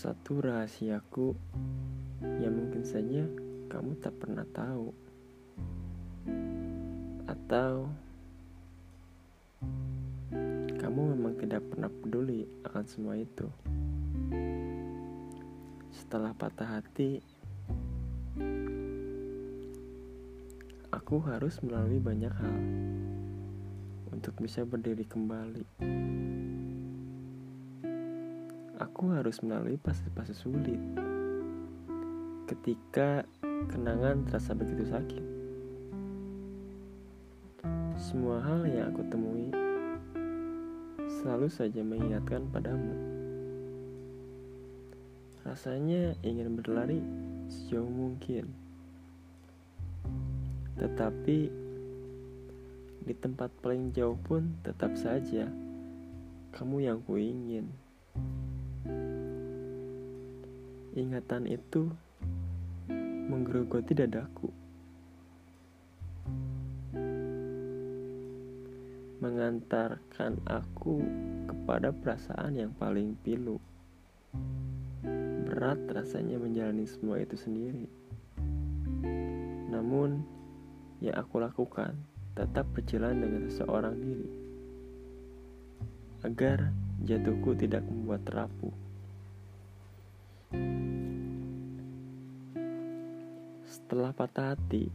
Satu rahasiaku yang mungkin saja kamu tak pernah tahu, atau kamu memang tidak pernah peduli akan semua itu. Setelah patah hati, aku harus melalui banyak hal untuk bisa berdiri kembali. Aku harus melalui fase-fase sulit ketika kenangan terasa begitu sakit. Semua hal yang aku temui selalu saja mengingatkan padamu. Rasanya ingin berlari sejauh mungkin. Tetapi di tempat paling jauh pun tetap saja kamu yang kuingin. Ingatan itu menggerogoti dadaku. Mengantarkan aku kepada perasaan yang paling pilu. Berat rasanya menjalani semua itu sendiri. Namun, yang aku lakukan tetap berjalan dengan seseorang diri agar jatuhku tidak membuat rapuh. Setelah patah hati,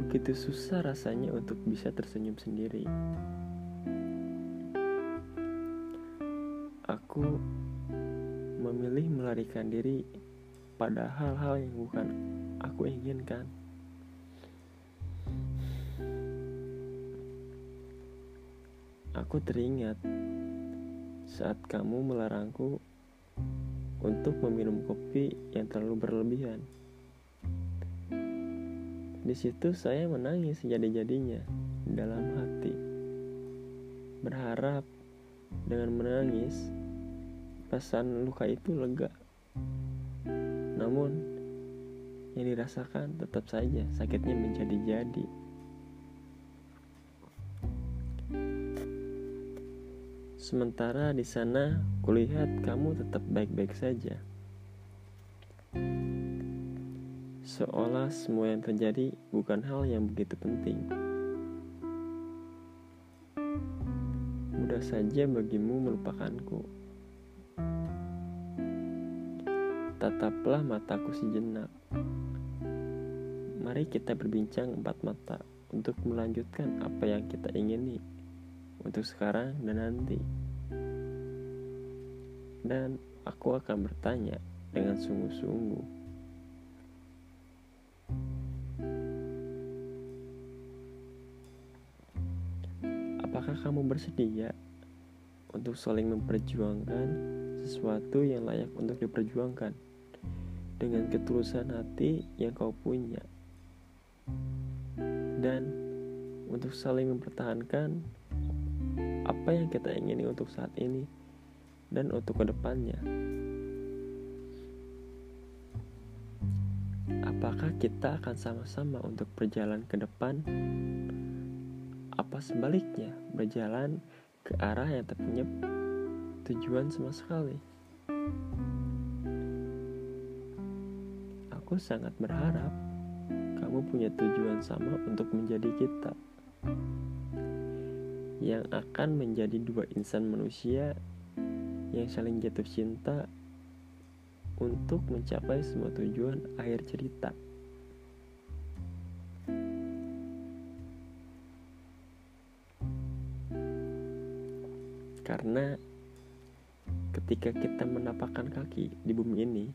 begitu susah rasanya untuk bisa tersenyum sendiri. Aku memilih melarikan diri pada hal-hal yang bukan aku inginkan. Aku teringat saat kamu melarangku untuk meminum kopi yang terlalu berlebihan. Di situ saya menangis jadi-jadinya dalam hati. Berharap dengan menangis perasaan luka itu lega. Namun, yang dirasakan tetap saja sakitnya menjadi-jadi. Sementara di sana, kulihat kamu tetap baik-baik saja. Seolah semua yang terjadi bukan hal yang begitu penting. Mudah saja bagimu melupakanku. Tataplah mataku sejenak. Mari kita berbincang empat mata untuk melanjutkan apa yang kita ingini untuk sekarang dan nanti. Dan aku akan bertanya dengan sungguh-sungguh. Apakah kamu bersedia untuk saling memperjuangkan sesuatu yang layak untuk diperjuangkan? dengan ketulusan hati yang kau punya dan untuk saling mempertahankan apa yang kita ingini untuk saat ini dan untuk ke depannya. Apakah kita akan sama-sama untuk berjalan ke depan? Apa sebaliknya, berjalan ke arah yang tak punya tujuan sama sekali? Aku sangat berharap kamu punya tujuan sama untuk menjadi kita yang akan menjadi dua insan manusia yang saling jatuh cinta untuk mencapai semua tujuan akhir cerita. Karena ketika kita menapakkan kaki di bumi ini,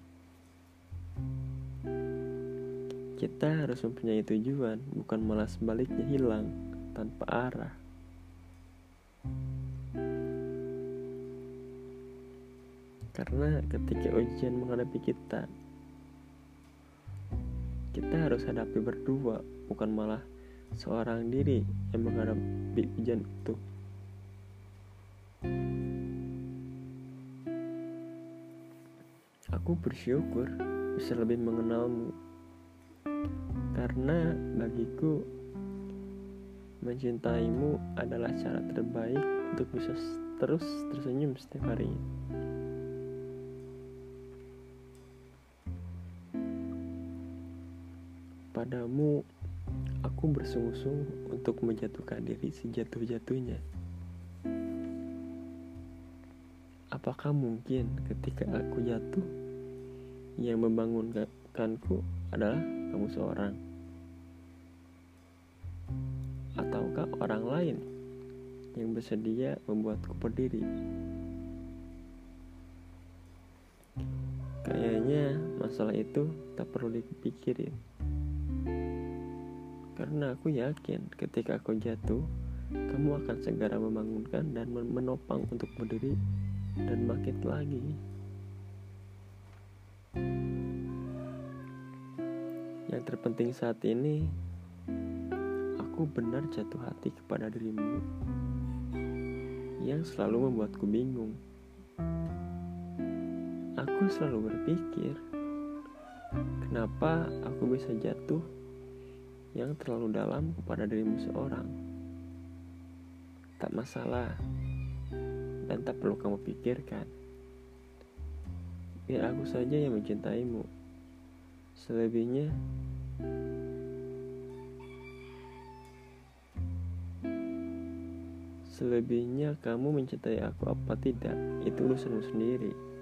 kita harus mempunyai tujuan, bukan malah sebaliknya hilang tanpa arah. Karena ketika ujian menghadapi kita, kita harus hadapi berdua, bukan malah seorang diri yang menghadapi ujian itu. Aku bersyukur bisa lebih mengenalmu karena bagiku mencintaimu adalah cara terbaik untuk bisa terus tersenyum setiap harinya. Padamu, aku bersungguh-sungguh untuk menjatuhkan diri sejatuh-jatuhnya. Apakah mungkin ketika aku jatuh, yang membangunkanku adalah kamu seorang? Ataukah orang lain yang bersedia membuatku berdiri? Kayaknya masalah itu tak perlu dipikirin. Karena aku yakin ketika aku jatuh, kamu akan segera membangunkan dan menopang untuk berdiri dan bangkit lagi. Yang terpenting saat ini, aku benar jatuh hati kepada dirimu yang selalu membuatku bingung. Aku selalu berpikir, kenapa aku bisa jatuh yang terlalu dalam kepada dirimu seorang. Tak masalah, dan tak perlu kamu pikirkan. Biar aku saja yang mencintaimu. Selebihnya, selebihnya kamu mencintai aku apa tidak, itu urusanmu sendiri.